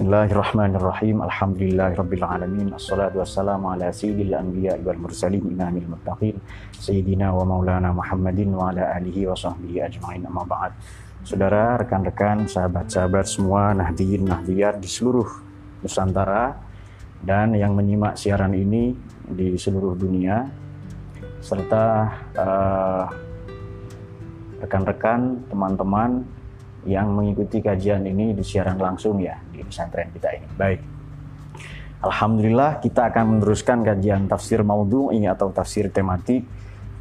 Bismillahirrahmanirrahim. Alhamdulillahirabbil alamin. Assalatu wassalamu ala sayyidil anbiya wal mursalin imamil muttaqin sayyidina wa maulana Muhammadin wa ala alihi wa sahbihi ajmain. Amma ba'd. Saudara, rekan-rekan, sahabat-sahabat semua nahdiyin nahdiyat di seluruh Nusantara dan yang menyimak siaran ini di seluruh dunia serta uh, rekan-rekan, teman-teman yang mengikuti kajian ini di siaran langsung ya di pesantren kita ini. Baik. Alhamdulillah kita akan meneruskan kajian tafsir maudhu'i atau tafsir tematik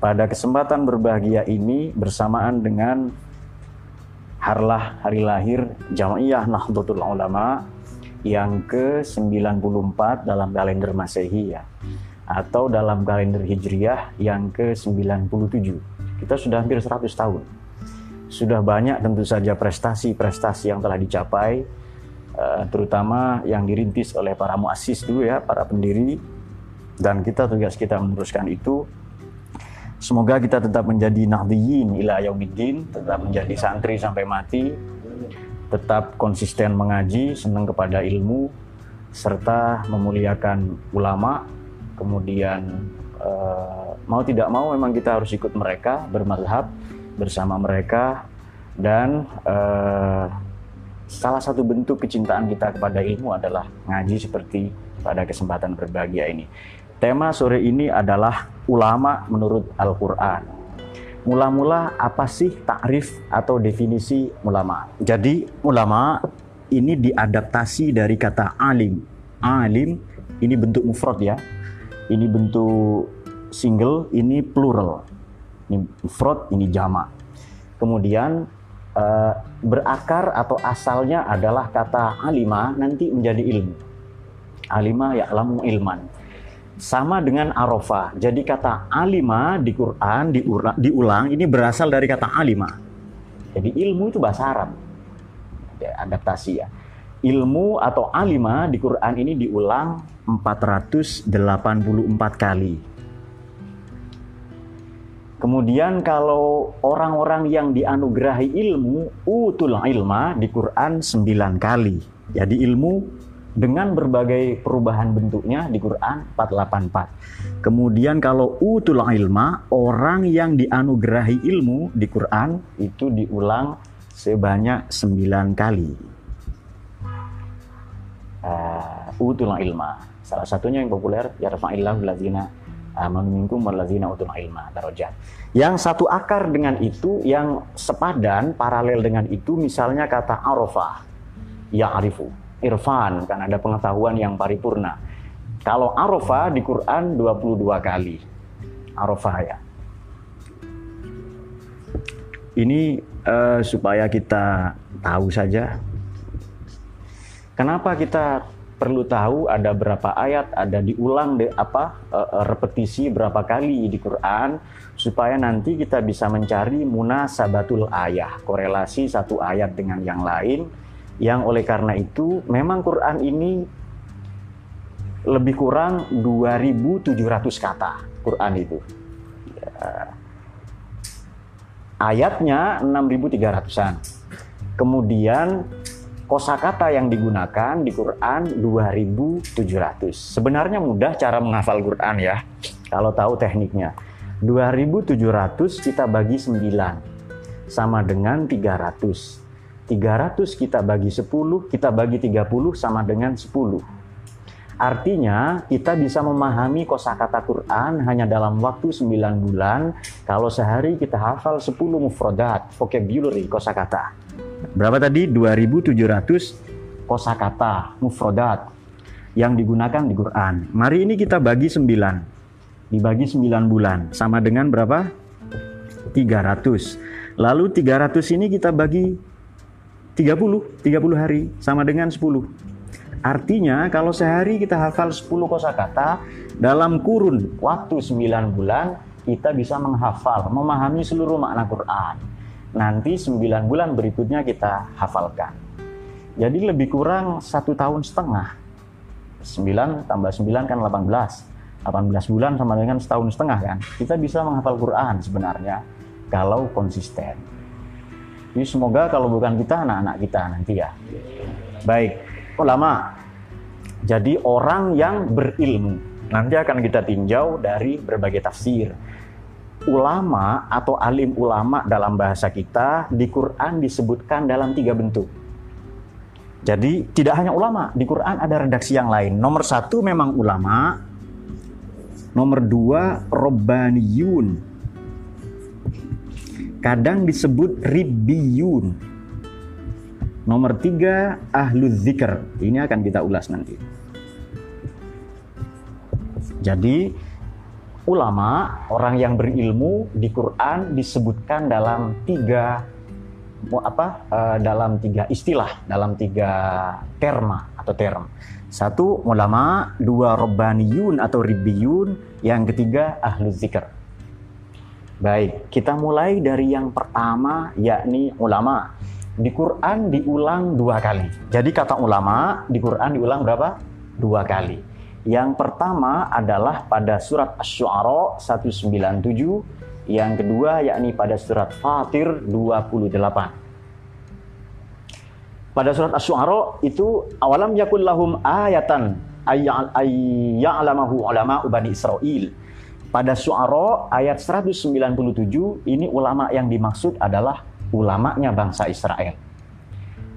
pada kesempatan berbahagia ini bersamaan dengan harlah hari lahir Jamaiyah Nahdlatul Ulama yang ke-94 dalam kalender Masehi ya atau dalam kalender Hijriyah yang ke-97. Kita sudah hampir 100 tahun sudah banyak tentu saja prestasi-prestasi yang telah dicapai, uh, terutama yang dirintis oleh para muassis dulu ya, para pendiri, dan kita tugas kita meneruskan itu. Semoga kita tetap menjadi nahdiyin ila yaumiddin, tetap menjadi santri sampai mati, tetap konsisten mengaji, senang kepada ilmu, serta memuliakan ulama, kemudian uh, mau tidak mau memang kita harus ikut mereka bermadhab, bersama mereka. Dan uh, salah satu bentuk kecintaan kita kepada ilmu adalah ngaji seperti pada kesempatan berbahagia ini. Tema sore ini adalah ulama menurut Al-Quran. Mula-mula apa sih takrif atau definisi ulama? Jadi ulama ini diadaptasi dari kata alim. Alim ini bentuk mufrad ya. Ini bentuk single, ini plural ini mufrad, ini jama. Kemudian uh, berakar atau asalnya adalah kata alima nanti menjadi ilmu. Alima ya lamu ilman. Sama dengan arofa. Jadi kata alima di Quran diulang, ini berasal dari kata alima. Jadi ilmu itu bahasa Arab. Adaptasi ya. Ilmu atau alima di Quran ini diulang 484 kali. Kemudian kalau orang-orang yang dianugerahi ilmu, utul ilma di Quran 9 kali. Jadi ilmu dengan berbagai perubahan bentuknya di Quran 484. Kemudian kalau utul ilma, orang yang dianugerahi ilmu di Quran itu diulang sebanyak 9 kali. Uh, utul ilma. Salah satunya yang populer, ya rafa'illahu amanu minkum walladzina utul ilma darajat. Yang satu akar dengan itu yang sepadan paralel dengan itu misalnya kata arafah ya arifu irfan kan ada pengetahuan yang paripurna. Kalau arafah di Quran 22 kali. Arafah ya. Ini uh, supaya kita tahu saja kenapa kita perlu tahu ada berapa ayat, ada diulang de, apa uh, repetisi berapa kali di Quran supaya nanti kita bisa mencari munasabatul ayah, korelasi satu ayat dengan yang lain yang oleh karena itu memang Quran ini lebih kurang 2700 kata Quran itu. Ya. Ayatnya 6300-an. Kemudian kosakata yang digunakan di Quran 2700. Sebenarnya mudah cara menghafal Quran ya, kalau tahu tekniknya. 2700 kita bagi 9 sama dengan 300. 300 kita bagi 10, kita bagi 30 sama dengan 10. Artinya kita bisa memahami kosakata Quran hanya dalam waktu 9 bulan kalau sehari kita hafal 10 mufradat, vocabulary kosakata. Berapa tadi? 2700 kosakata mufrodat yang digunakan di Quran. Mari ini kita bagi 9. Dibagi 9 bulan sama dengan berapa? 300. Lalu 300 ini kita bagi 30, 30 hari sama dengan 10. Artinya kalau sehari kita hafal 10 kosakata dalam kurun waktu 9 bulan kita bisa menghafal, memahami seluruh makna Quran nanti 9 bulan berikutnya kita hafalkan. Jadi lebih kurang satu tahun setengah. 9 tambah 9 kan 18. 18 bulan sama dengan setahun setengah kan. Kita bisa menghafal Quran sebenarnya kalau konsisten. Jadi semoga kalau bukan kita anak-anak kita nanti ya. Baik. ulama. Jadi orang yang berilmu. Nanti akan kita tinjau dari berbagai tafsir. Ulama atau alim ulama dalam bahasa kita di Quran disebutkan dalam tiga bentuk. Jadi tidak hanya ulama, di Quran ada redaksi yang lain. Nomor satu memang ulama, nomor dua robbaniyun, kadang disebut ribiyun. Nomor tiga ahlu zikr. Ini akan kita ulas nanti. Jadi ulama, orang yang berilmu di Quran disebutkan dalam tiga apa uh, dalam tiga istilah, dalam tiga terma atau term. Satu ulama, dua robbaniyun atau ribiyun, yang ketiga ahlu zikr. Baik, kita mulai dari yang pertama yakni ulama. Di Quran diulang dua kali. Jadi kata ulama di Quran diulang berapa? Dua kali. Yang pertama adalah pada surat Asy-Syu'ara 197, yang kedua yakni pada surat Fatir 28. Pada surat Asy-Syu'ara itu awalam yakul lahum ayatan ayya'lamahu ulama Bani Israel. Pada Syu'ara ayat 197 ini ulama yang dimaksud adalah ulamanya bangsa Israel.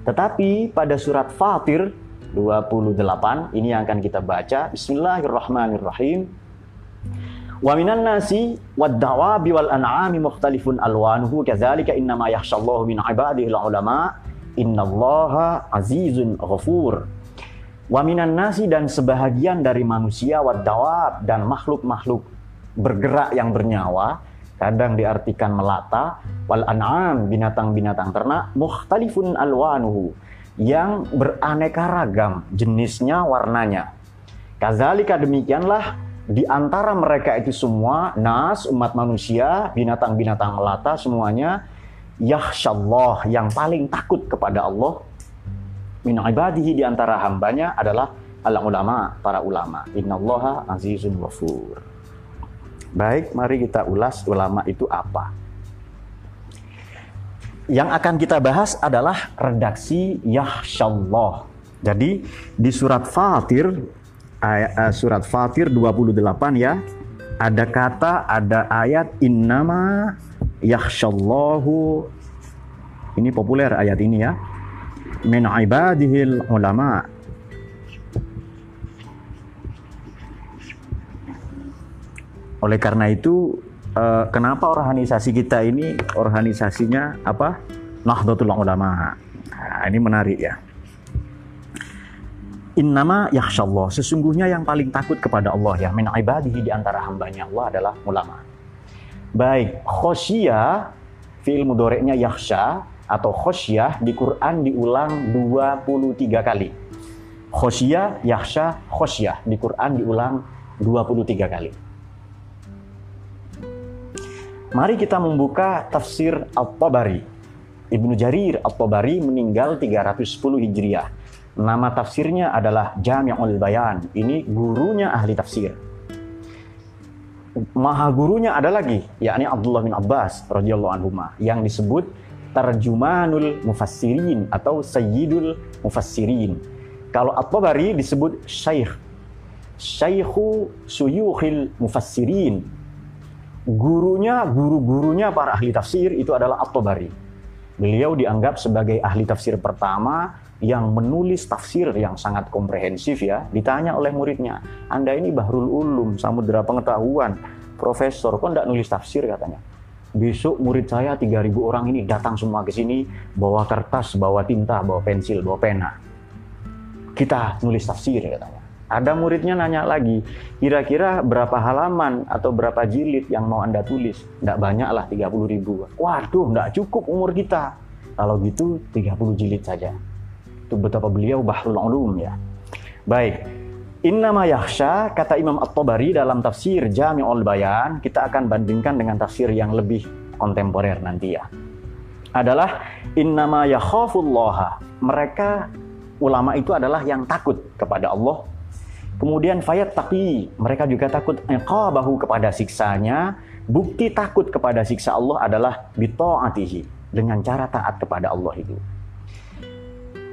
Tetapi pada surat Fatir 28 ini yang akan kita baca. Bismillahirrahmanirrahim. Wa minan nasi wad dawabi wal an'ami mukhtalifun alwanuhu kadzalika innama yakhshallahu min ibadihi ulama innallaha azizun ghafur. Wa minan nasi dan sebahagian dari manusia wad dawab dan makhluk-makhluk bergerak yang bernyawa kadang diartikan melata wal an'am binatang-binatang ternak mukhtalifun alwanuhu yang beraneka ragam jenisnya, warnanya. Kazalika demikianlah di antara mereka itu semua nas umat manusia, binatang-binatang melata semuanya yahsyallah yang paling takut kepada Allah min ibadihi di antara hambanya adalah al ulama, para ulama. Innallaha azizun wafur. Baik, mari kita ulas ulama itu apa yang akan kita bahas adalah redaksi Yahshallah. Jadi di surat Fatir eh, surat Fatir 28 ya ada kata ada ayat innama Yahshallahu. Ini populer ayat ini ya. Min ibadihil ulama. Oleh karena itu uh, kenapa organisasi kita ini organisasinya apa? Nahdlatul Ulama. Nah, ini menarik ya. Innama yakhshallah, sesungguhnya yang paling takut kepada Allah ya min ibadihi di antara hambanya Allah adalah ulama. Baik, khosyah fi'il mudoreknya yakhsha atau khosyah di Quran diulang 23 kali. Khosyah, yakhsha, khosyah di Quran diulang 23 kali. Mari kita membuka tafsir Al-Tabari. Ibnu Jarir Al-Tabari meninggal 310 Hijriah. Nama tafsirnya adalah Jami'ul Bayan. Ini gurunya ahli tafsir. Maha gurunya ada lagi, yakni Abdullah bin Abbas radhiyallahu anhu yang disebut Tarjumanul Mufassirin atau Sayyidul Mufassirin. Kalau At-Tabari disebut Syekh. Syaikhu Suyukhil Mufassirin gurunya, guru-gurunya para ahli tafsir itu adalah At-Tabari. Beliau dianggap sebagai ahli tafsir pertama yang menulis tafsir yang sangat komprehensif ya. Ditanya oleh muridnya, Anda ini Bahrul Ulum, Samudra Pengetahuan, Profesor, kok enggak nulis tafsir katanya. Besok murid saya 3000 orang ini datang semua ke sini bawa kertas, bawa tinta, bawa pensil, bawa pena. Kita nulis tafsir katanya. Ada muridnya nanya lagi, kira-kira berapa halaman atau berapa jilid yang mau Anda tulis? Tidak banyak lah, 30 ribu. Waduh, tidak cukup umur kita. Kalau gitu 30 jilid saja. Itu betapa beliau bahrul ulum ya. Baik, Innama yakhsha, kata Imam At-Tabari dalam tafsir Jami'ul Bayan, kita akan bandingkan dengan tafsir yang lebih kontemporer nanti ya. Adalah innama yakhafullaha. Mereka ulama itu adalah yang takut kepada Allah Kemudian fayat taqi, mereka juga takut bahu kepada siksanya. Bukti takut kepada siksa Allah adalah bita'atihi, dengan cara taat kepada Allah itu.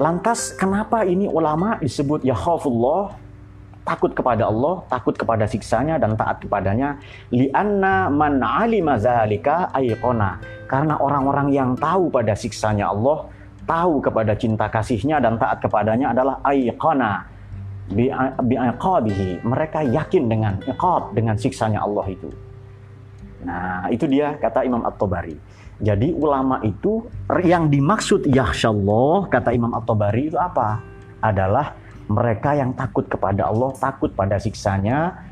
Lantas kenapa ini ulama disebut yakhafullah, takut kepada Allah, takut kepada siksanya dan taat kepadanya? Lianna man alima zalika ayqona. Karena orang-orang yang tahu pada siksanya Allah, tahu kepada cinta kasihnya dan taat kepadanya adalah ayqona. Bi'aqabihi. Mereka yakin dengan iqab, dengan siksanya Allah itu. Nah, itu dia kata Imam At-Tabari. Jadi ulama itu yang dimaksud yahsyallah kata Imam At-Tabari itu apa? Adalah mereka yang takut kepada Allah, takut pada siksanya.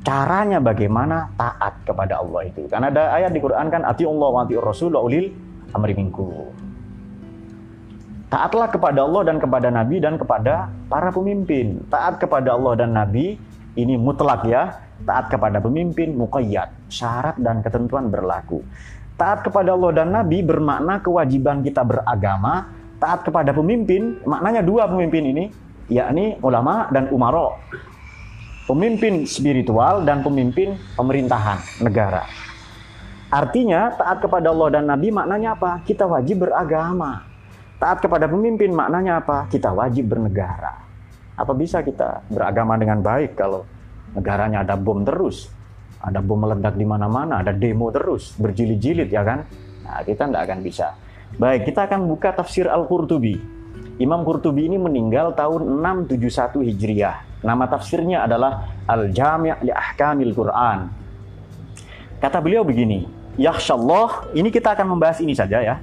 Caranya bagaimana taat kepada Allah itu. Karena ada ayat di Quran kan ati Allah wa Rasul wa ulil amri minku. Taatlah kepada Allah dan kepada Nabi dan kepada para pemimpin. Taat kepada Allah dan Nabi ini mutlak ya. Taat kepada pemimpin muqayyad. Syarat dan ketentuan berlaku. Taat kepada Allah dan Nabi bermakna kewajiban kita beragama. Taat kepada pemimpin, maknanya dua pemimpin ini, yakni ulama dan umaro. Pemimpin spiritual dan pemimpin pemerintahan negara. Artinya taat kepada Allah dan Nabi maknanya apa? Kita wajib beragama. Taat kepada pemimpin maknanya apa? Kita wajib bernegara. Apa bisa kita beragama dengan baik kalau negaranya ada bom terus? ada bom meledak di mana-mana, ada demo terus, berjilid-jilid ya kan? Nah, kita tidak akan bisa. Baik, kita akan buka tafsir Al-Qurtubi. Imam Qurtubi ini meninggal tahun 671 Hijriah. Nama tafsirnya adalah Al-Jami' li Ahkamil Quran. Kata beliau begini, Yakhshallah, ini kita akan membahas ini saja ya.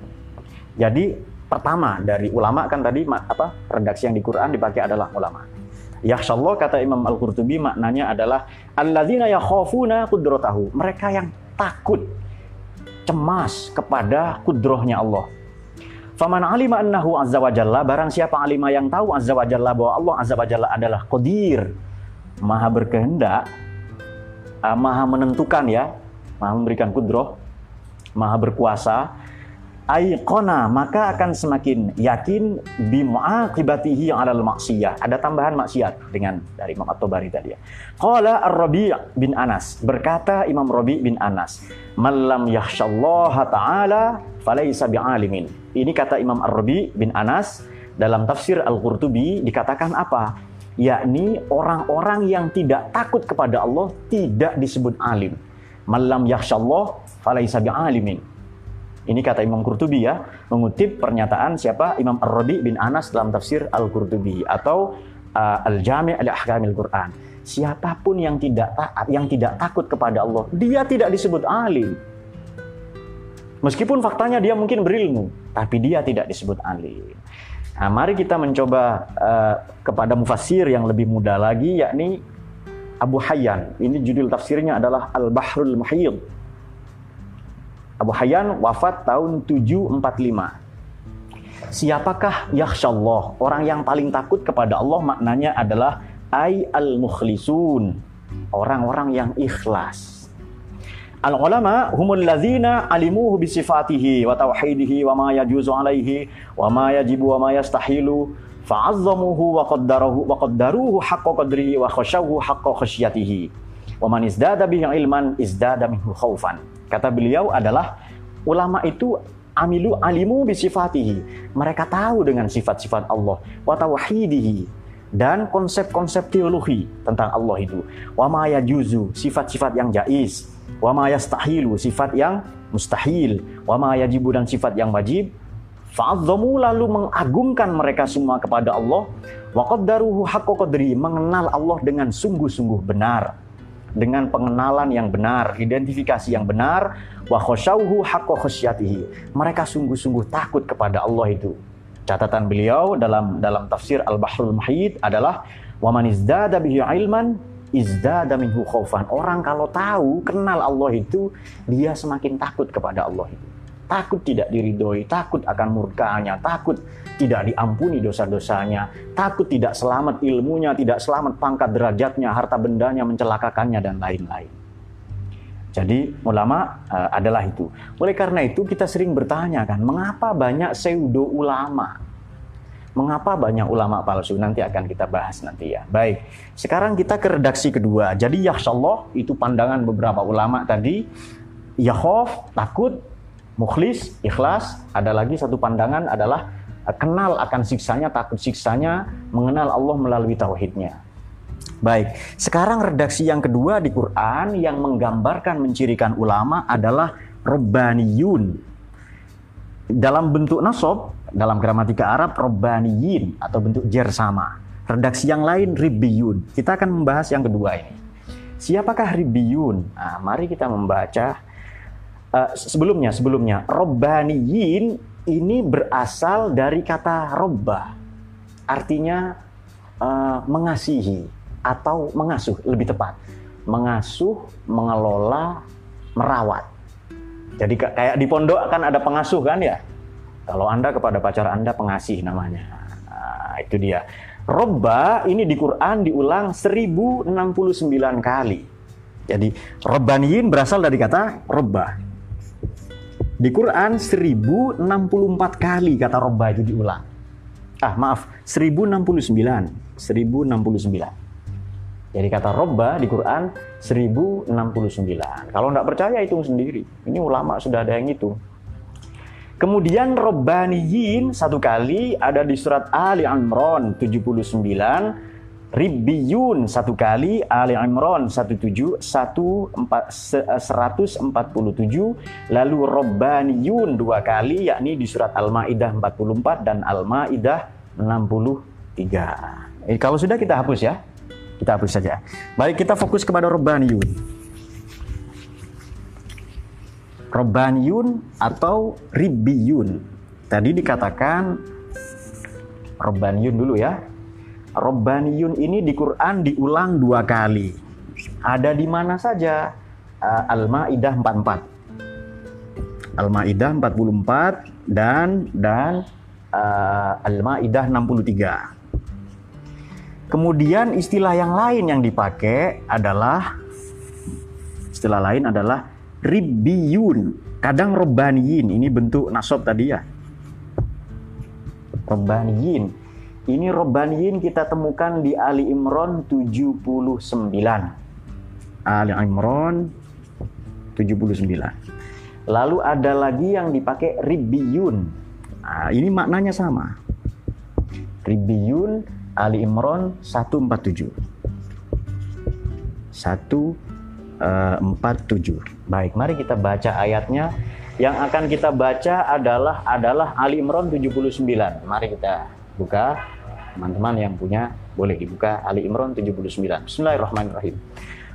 Jadi pertama dari ulama kan tadi apa redaksi yang di Quran dipakai adalah ulama. Yakhshallah kata Imam Al-Qurtubi maknanya adalah alladzina yakhafuna qudratahu. Mereka yang takut, cemas kepada kudrohnya Allah. Faman alima annahu azza wa jalla, barang siapa alima yang tahu azza wa jalla bahwa Allah azza wa jalla adalah qadir, maha berkehendak, ah, maha menentukan ya, maha memberikan kudroh, maha berkuasa, Aikona maka akan semakin yakin bimu'aqibatihi 'alal maksiyah. Ada tambahan maksiat dengan dari Imam At-Tabari tadi ya. Qala Ar-Rabi' bin Anas, berkata Imam Rabi' bin Anas, "Malam yakhshallaha ta'ala falaysa bi'alimin." Ini kata Imam Ar-Rabi' bin Anas dalam tafsir Al-Qurtubi dikatakan apa? Yakni orang-orang yang tidak takut kepada Allah tidak disebut alim. Malam yakhshallah falaysa bi'alimin ini kata Imam Qurtubi ya, mengutip pernyataan siapa Imam Ar-Rabi bin Anas dalam tafsir Al-Qurtubi atau uh, Al-Jami' al-Ahkamil Quran. Siapa pun yang tidak taat, yang tidak takut kepada Allah, dia tidak disebut alim. Meskipun faktanya dia mungkin berilmu, tapi dia tidak disebut alim. Nah, mari kita mencoba uh, kepada mufassir yang lebih muda lagi, yakni Abu Hayyan. Ini judul tafsirnya adalah Al-Bahrul Muhyidd Abu Hayyan wafat tahun 745. Siapakah yakhsyallah? Orang yang paling takut kepada Allah maknanya adalah ay al-mukhlisun. Orang-orang yang ikhlas. Al-ulama humul ladzina alimuhu bi sifatihi wa tauhidihi wa ma yajuzu alaihi wa ma yajibu wa ma yastahilu fa'azzamuhu wa qaddarahu wa qaddaruhu haqqa qadrihi wa khashawhu haqqa khasyatihi. Wa man izdada bihi ilman izdada minhu khaufan. Kata beliau adalah ulama itu amilu alimu bisifatihi. Mereka tahu dengan sifat-sifat Allah. Wa dan konsep-konsep teologi tentang Allah itu. Wa ma yajuzu, sifat-sifat yang jaiz. Wa ma yastahilu, sifat yang mustahil. Wa ma yajibu dan sifat yang wajib. Fa'adzamu lalu mengagungkan mereka semua kepada Allah. Wa qaddaruhu haqqa qadri, mengenal Allah dengan sungguh-sungguh benar dengan pengenalan yang benar, identifikasi yang benar, wa khosyauhu haqqo khosyatihi. Mereka sungguh-sungguh takut kepada Allah itu. Catatan beliau dalam dalam tafsir Al-Bahrul Muhyidd adalah wa man izdada bihi ilman izdada minhu khaufan. Orang kalau tahu, kenal Allah itu, dia semakin takut kepada Allah itu takut tidak diridhoi, takut akan murkanya, takut tidak diampuni dosa-dosanya, takut tidak selamat ilmunya, tidak selamat pangkat derajatnya, harta bendanya mencelakakannya dan lain-lain. Jadi ulama uh, adalah itu. Oleh karena itu kita sering bertanya kan, mengapa banyak pseudo ulama? Mengapa banyak ulama palsu? Nanti akan kita bahas nanti ya. Baik, sekarang kita ke redaksi kedua. Jadi ya Allah itu pandangan beberapa ulama tadi. Yahov takut, mukhlis, ikhlas. Ada lagi satu pandangan adalah kenal akan siksanya, takut siksanya, mengenal Allah melalui tauhidnya. Baik, sekarang redaksi yang kedua di Quran yang menggambarkan mencirikan ulama adalah Robbaniyun. Dalam bentuk nasob, dalam gramatika Arab, Robbaniyin atau bentuk jer sama. Redaksi yang lain, Ribiyun. Kita akan membahas yang kedua ini. Siapakah Ribiyun? Nah, mari kita membaca uh, sebelumnya, sebelumnya. Robbaniyin ini berasal dari kata robba. Artinya uh, mengasihi atau mengasuh lebih tepat. Mengasuh mengelola merawat. Jadi kayak di pondok kan ada pengasuh kan ya? Kalau anda kepada pacar anda pengasih namanya. Nah, itu dia. Robba ini di Quran diulang 1069 kali. Jadi Robbaniyin berasal dari kata Robba di Quran 1064 kali kata Robba itu diulang ah maaf 1069 1069 jadi kata robba di Quran 1069. Kalau nggak percaya hitung sendiri. Ini ulama sudah ada yang itu. Kemudian Robbaniyin satu kali ada di surat Ali Imran 79. Ribbiyun satu kali Ali Imran 17 147 lalu Robbaniyun dua kali yakni di surat Al-Maidah 44 dan Al-Maidah 63. Eh, kalau sudah kita hapus ya. Kita hapus saja. Baik, kita fokus kepada Robbaniyun. Robbaniyun atau Ribiyun. Tadi dikatakan Robbaniyun dulu ya. Robbaniyun ini di Quran diulang dua kali. Ada di mana saja? Uh, Al-Maidah 44. Al-Maidah 44 dan dan uh, Al-Maidah 63. Kemudian istilah yang lain yang dipakai adalah istilah lain adalah ribiyun. Kadang robaniyin, ini bentuk nasob tadi ya. Robaniyin. Ini robaniyin kita temukan di Ali Imran 79. Ali Imran 79. Lalu ada lagi yang dipakai ribiyun. Nah, ini maknanya sama. Ribiyun Ali Imran 147. 147. Baik, mari kita baca ayatnya. Yang akan kita baca adalah adalah Ali Imran 79. Mari kita buka. Teman-teman yang punya boleh dibuka Ali Imran 79. Bismillahirrahmanirrahim.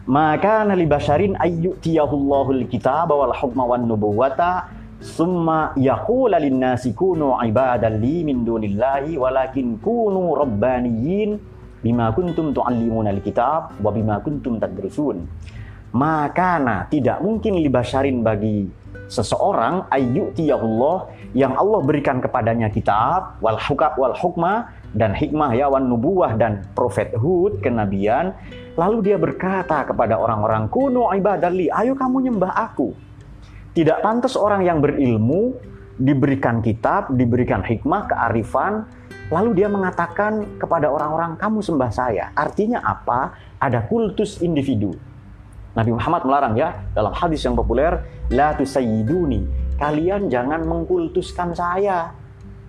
Maka nali basharin ayyutiyahullahul kitab wal hukma wan nubuwata summa yaqula linnasi kunu ibadan li min dunillahi walakin kunu rabbaniyin bima kuntum tuallimuna alkitab wa bima kuntum tadrusun makana tidak mungkin libasharin bagi seseorang ayyutiyahullah yang Allah berikan kepadanya kitab wal hukab wal hukma dan hikmah ya wan nubuwah dan prophethood kenabian lalu dia berkata kepada orang-orang kuno ibadalli ayo kamu nyembah aku tidak pantas orang yang berilmu diberikan kitab, diberikan hikmah, kearifan, lalu dia mengatakan kepada orang-orang, "Kamu sembah saya." Artinya apa? Ada kultus individu. Nabi Muhammad melarang ya dalam hadis yang populer, "La tusayyiduni." Kalian jangan mengkultuskan saya.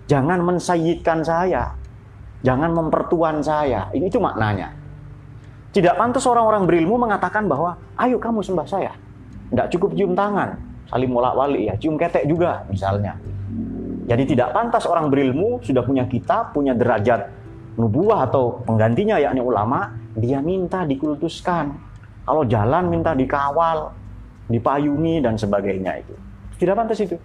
Jangan mensayyidkan saya. Jangan mempertuan saya. Ini itu maknanya. Tidak pantas orang-orang berilmu mengatakan bahwa, "Ayo kamu sembah saya." Tidak cukup cium tangan saling molak wali ya, cium ketek juga misalnya. Jadi tidak pantas orang berilmu sudah punya kitab, punya derajat nubuah atau penggantinya yakni ulama, dia minta dikultuskan. Kalau jalan minta dikawal, dipayungi dan sebagainya itu. Tidak pantas itu.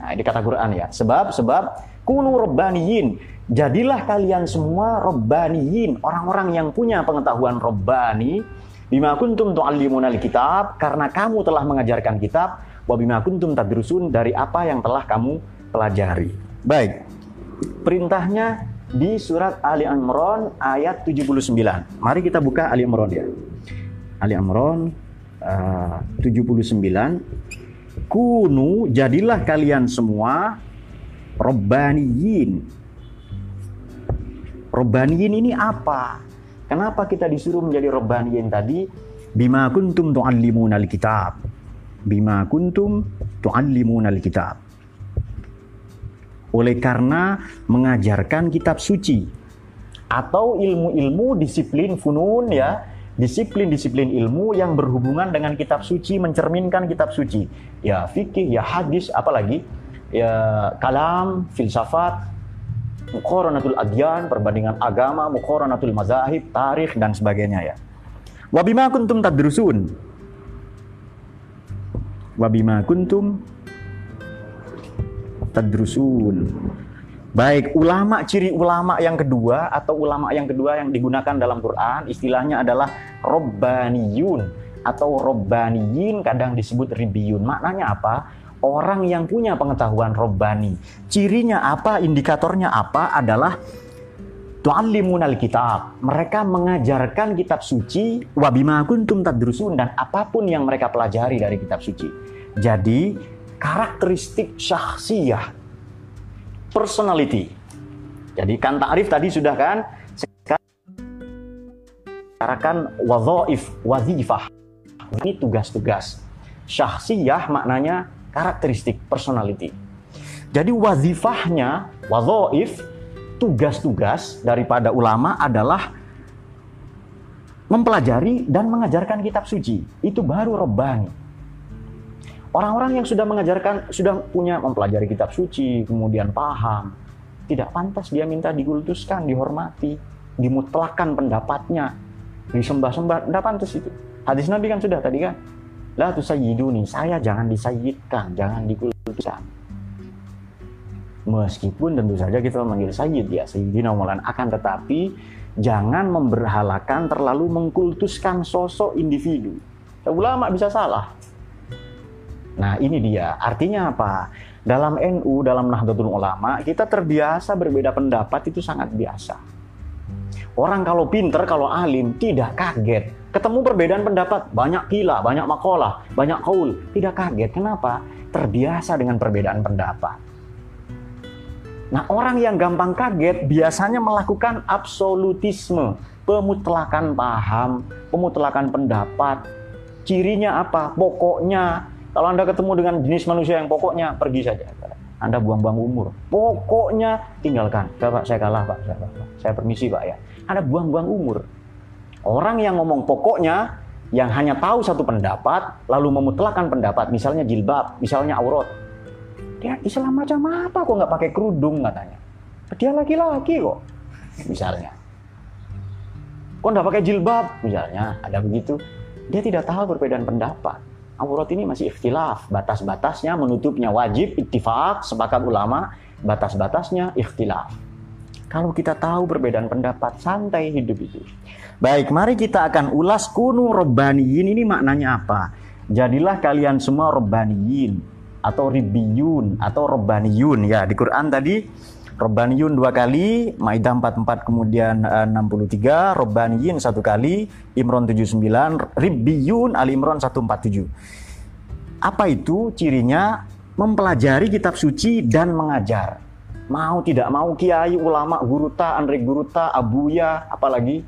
Nah, ini kata Quran ya. Sebab sebab kunu robbaniyin. Jadilah kalian semua robbaniyin, orang-orang yang punya pengetahuan robbani bima kuntum tu'allimunal kitab karena kamu telah mengajarkan kitab wabima kuntum tadrusun dari apa yang telah kamu pelajari. Baik. Perintahnya di surat Ali Imran ayat 79. Mari kita buka Ali Imran ya. Ali Imran uh, 79. Kunu jadilah kalian semua robbaniyin. Robbaniyin ini apa? Kenapa kita disuruh menjadi robbaniyin tadi? Bima kuntum tu'allimuna kitab bima kuntum tu'allimuna alkitab. oleh karena mengajarkan kitab suci atau ilmu-ilmu disiplin funun ya disiplin-disiplin ilmu yang berhubungan dengan kitab suci mencerminkan kitab suci ya fikih ya hadis apalagi ya kalam filsafat muqaranatul adyan perbandingan agama muqaranatul mazahib tarikh dan sebagainya ya wabima kuntum tadrusun wabima kuntum tadrusun. Baik, ulama ciri ulama yang kedua atau ulama yang kedua yang digunakan dalam Quran istilahnya adalah robbaniyun atau robbaniyin kadang disebut ribiyun. Maknanya apa? Orang yang punya pengetahuan robbani. Cirinya apa? Indikatornya apa? Adalah tu'allimunal kitab. Mereka mengajarkan kitab suci wabima kuntum tadrusun dan apa pun yang mereka pelajari dari kitab suci. Jadi karakteristik syahsiyah personality. Jadi kan ta'rif tadi sudah kan sekarang wadhaif, wazifah. Ini tugas-tugas. Syahsiyah maknanya karakteristik personality. Jadi wazifahnya, wadhaif, tugas-tugas daripada ulama adalah mempelajari dan mengajarkan kitab suci. Itu baru robbani. Orang-orang yang sudah mengajarkan, sudah punya mempelajari kitab suci, kemudian paham, tidak pantas dia minta digultuskan, dihormati, dimutlakan pendapatnya, disembah-sembah, tidak pantas itu. Hadis Nabi kan sudah tadi kan, La tusayyiduni, saya jangan disayyidkan, jangan dikultuskan. Meskipun tentu saja kita memanggil sayyid ya, sayyidina maulana akan tetapi jangan memberhalakan terlalu mengkultuskan sosok individu. Ulama bisa salah, Nah ini dia, artinya apa? Dalam NU, dalam Nahdlatul Ulama, kita terbiasa berbeda pendapat itu sangat biasa. Orang kalau pinter, kalau alim, tidak kaget. Ketemu perbedaan pendapat, banyak gila, banyak makolah, banyak kaul. Tidak kaget, kenapa? Terbiasa dengan perbedaan pendapat. Nah orang yang gampang kaget biasanya melakukan absolutisme, pemutlakan paham, pemutlakan pendapat. Cirinya apa? Pokoknya kalau Anda ketemu dengan jenis manusia yang pokoknya pergi saja. Anda buang-buang umur. Pokoknya tinggalkan. Pak, saya kalah Pak. saya permisi Pak ya. Anda buang-buang umur. Orang yang ngomong pokoknya, yang hanya tahu satu pendapat, lalu memutlakan pendapat, misalnya jilbab, misalnya aurat. Dia Islam macam apa kok nggak pakai kerudung katanya. Dia laki-laki kok, misalnya. Kok nggak pakai jilbab, misalnya, ada begitu. Dia tidak tahu perbedaan pendapat aurat ini masih ikhtilaf. Batas-batasnya menutupnya wajib, ittifaq, sepakat ulama, batas-batasnya ikhtilaf. Kalau kita tahu perbedaan pendapat, santai hidup itu. Baik, mari kita akan ulas kunu robbaniyin ini maknanya apa? Jadilah kalian semua robbaniyin atau ribiyun atau robbaniyun ya di Quran tadi Robbaniyun dua kali, Maidah 44 kemudian uh, 63, Robbaniyin satu kali, Imron 79, Ribbiyun Ali Imron 147. Apa itu cirinya? Mempelajari kitab suci dan mengajar. Mau tidak mau kiai, ulama, guruta, Andre guruta, abuya, apalagi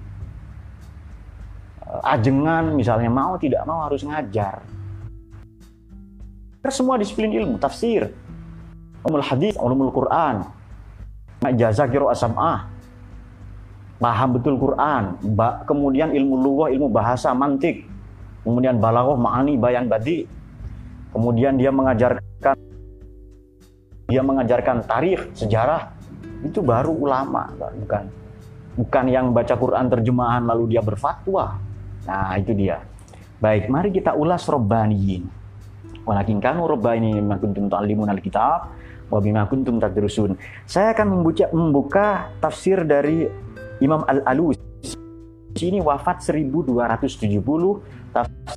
uh, ajengan misalnya mau tidak mau harus ngajar. Semua disiplin ilmu, tafsir, ulumul hadis, ulumul Quran, Jasa kiro asam'ah. Paham betul Quran. Kemudian ilmu luwah, ilmu bahasa, mantik. Kemudian balaghah, ma'ani, bayan badi. Kemudian dia mengajarkan dia mengajarkan tarikh, sejarah. Itu baru ulama, bukan bukan yang baca Quran terjemahan lalu dia berfatwa. Nah, itu dia. Baik, mari kita ulas robbaniyin. Walakin kanu robbani makuntum ta'limun al-kitab wabima kuntum tadrusun. Saya akan membuka, membuka tafsir dari Imam Al-Alusi. Ini wafat 1270 tafsir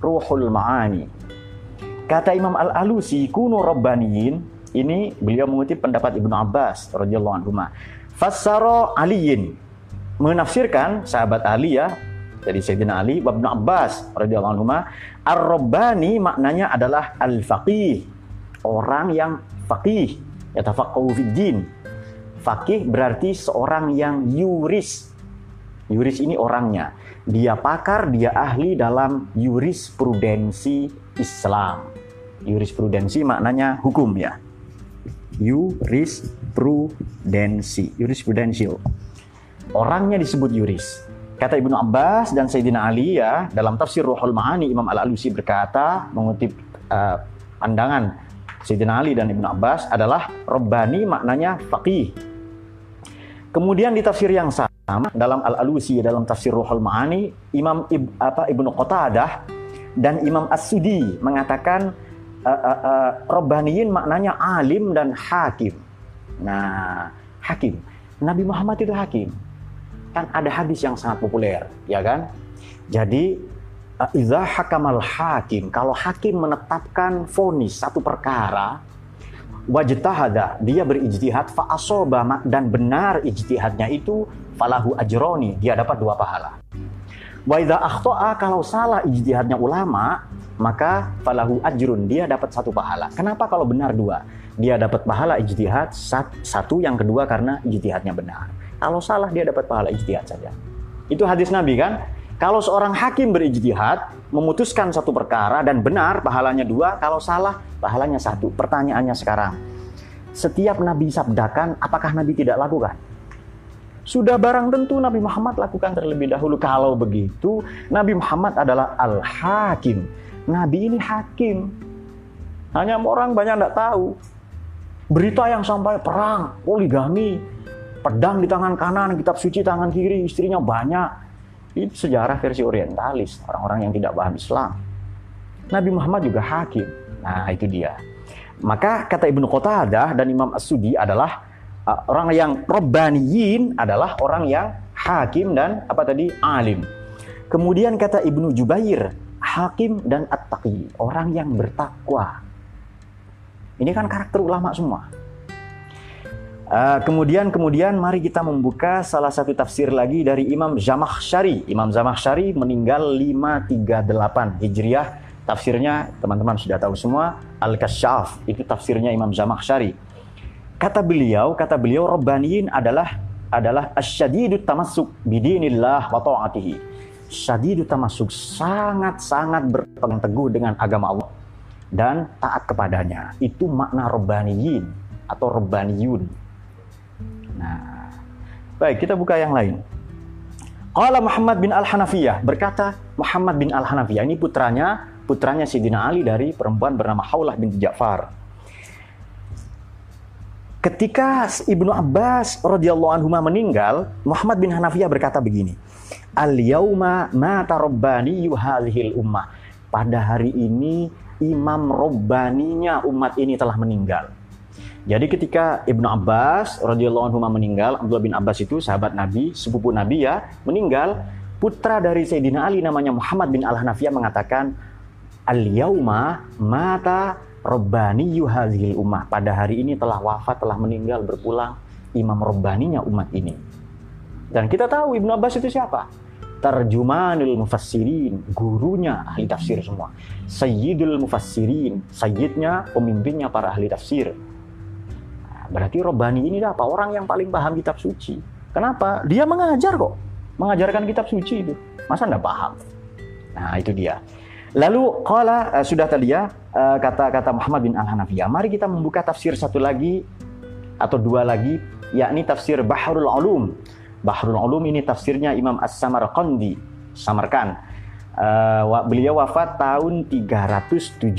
Ruhul Ma'ani. Kata Imam Al-Alusi, kuno rabbaniyin, ini beliau mengutip pendapat Ibnu Abbas radhiyallahu anhu. Fassara Aliyin menafsirkan sahabat Ali ya, jadi Sayyidina Ali Ibnu Abbas radhiyallahu anhu, ar-rabbani maknanya adalah al-faqih orang yang faqih, yatafaqahu fid din. Faqih berarti seorang yang yuris. Yuris ini orangnya. Dia pakar, dia ahli dalam jurisprudensi Islam. Jurisprudensi maknanya hukum ya. Yurisprudensi. Jurisprudensial. Orangnya disebut yuris. Kata Ibnu Abbas dan Sayyidina Ali ya dalam tafsir Ruhul Ma'ani Imam Al-Alusi berkata mengutip uh, pandangan Sayyidina Ali dan Ibnu Abbas adalah Rabbani maknanya faqih. Kemudian di tafsir yang sama dalam Al-Alusi dalam tafsir Ruhul Ma'ani Imam Ib, apa Ibnu Qatadah dan Imam As-Sudi mengatakan uh, uh, uh, maknanya alim dan hakim. Nah, hakim. Nabi Muhammad itu hakim kan ada hadis yang sangat populer, ya kan? Jadi Iza hakamal hakim, kalau hakim menetapkan vonis satu perkara, wajtahada, dia berijtihad fa'asoba dan benar ijtihadnya itu falahu ajroni, dia dapat dua pahala. Wa idza akhta'a kalau salah ijtihadnya ulama, maka falahu ajrun, dia dapat satu pahala. Kenapa kalau benar dua? Dia dapat pahala ijtihad satu, yang kedua karena ijtihadnya benar. Kalau salah dia dapat pahala ijtihad saja. Itu hadis Nabi kan? Kalau seorang hakim berijtihad, memutuskan satu perkara dan benar pahalanya dua, kalau salah pahalanya satu. Pertanyaannya sekarang, setiap Nabi sabdakan, apakah Nabi tidak lakukan? Sudah barang tentu Nabi Muhammad lakukan terlebih dahulu. Kalau begitu, Nabi Muhammad adalah al-hakim. Nabi ini hakim. Hanya orang banyak tidak tahu. Berita yang sampai perang, poligami, pedang di tangan kanan, kitab suci tangan kiri, istrinya banyak. Itu sejarah versi orientalis, orang-orang yang tidak paham Islam. Nabi Muhammad juga hakim. Nah, itu dia. Maka kata Ibnu Qatadah dan Imam As-Sudi adalah orang yang robbaniyin adalah orang yang hakim dan apa tadi alim. Kemudian kata Ibnu Jubair, hakim dan at-taqi, orang yang bertakwa. Ini kan karakter ulama semua. Uh, kemudian kemudian mari kita membuka salah satu tafsir lagi dari Imam Zamakhsyari. Imam Zamakhsyari meninggal 538 Hijriah. Tafsirnya teman-teman sudah tahu semua Al-Kasyaf itu tafsirnya Imam Zamakhsyari. Kata beliau, kata beliau Rabbaniyin adalah adalah asyadidu tamassuk bidinillah wa ta'atihi. Syadidu tamassuk sangat-sangat berpegang teguh dengan agama Allah dan taat kepadanya. Itu makna Rabbaniyin atau Rabbaniyun. Nah, baik kita buka yang lain. Qala Muhammad bin Al-Hanafiyah berkata Muhammad bin Al-Hanafiyah ini putranya putranya Sidina Ali dari perempuan bernama Haulah bin Ja'far. Ketika Ibnu Abbas radhiyallahu anhu meninggal, Muhammad bin Hanafiyah berkata begini, Al yauma mata rabbani hadhil ummah. Pada hari ini imam robbaninya umat ini telah meninggal. Jadi ketika Ibnu Abbas radhiyallahu anhu meninggal, Abdullah bin Abbas itu sahabat Nabi, sepupu Nabi ya, meninggal, putra dari Sayyidina Ali namanya Muhammad bin Al-Hanafiyah mengatakan, "Al-yauma mata Rabbani yuhazil ummah." Pada hari ini telah wafat, telah meninggal, berpulang imam Rabbaninya umat ini. Dan kita tahu Ibnu Abbas itu siapa? Tarjumanul Mufassirin, gurunya ahli tafsir semua. Sayyidul Mufassirin, sayyidnya, pemimpinnya para ahli tafsir Berarti Robani ini apa? Orang yang paling paham kitab suci. Kenapa? Dia mengajar kok. Mengajarkan kitab suci itu. Masa enggak paham? Nah, itu dia. Lalu kala uh, sudah tadi ya kata-kata Muhammad bin Al-Hanafiyah. Mari kita membuka tafsir satu lagi atau dua lagi yakni tafsir Bahrul Ulum. Bahrul Ulum ini tafsirnya Imam As-Samarqandi, Samarkan. Uh, beliau wafat tahun 373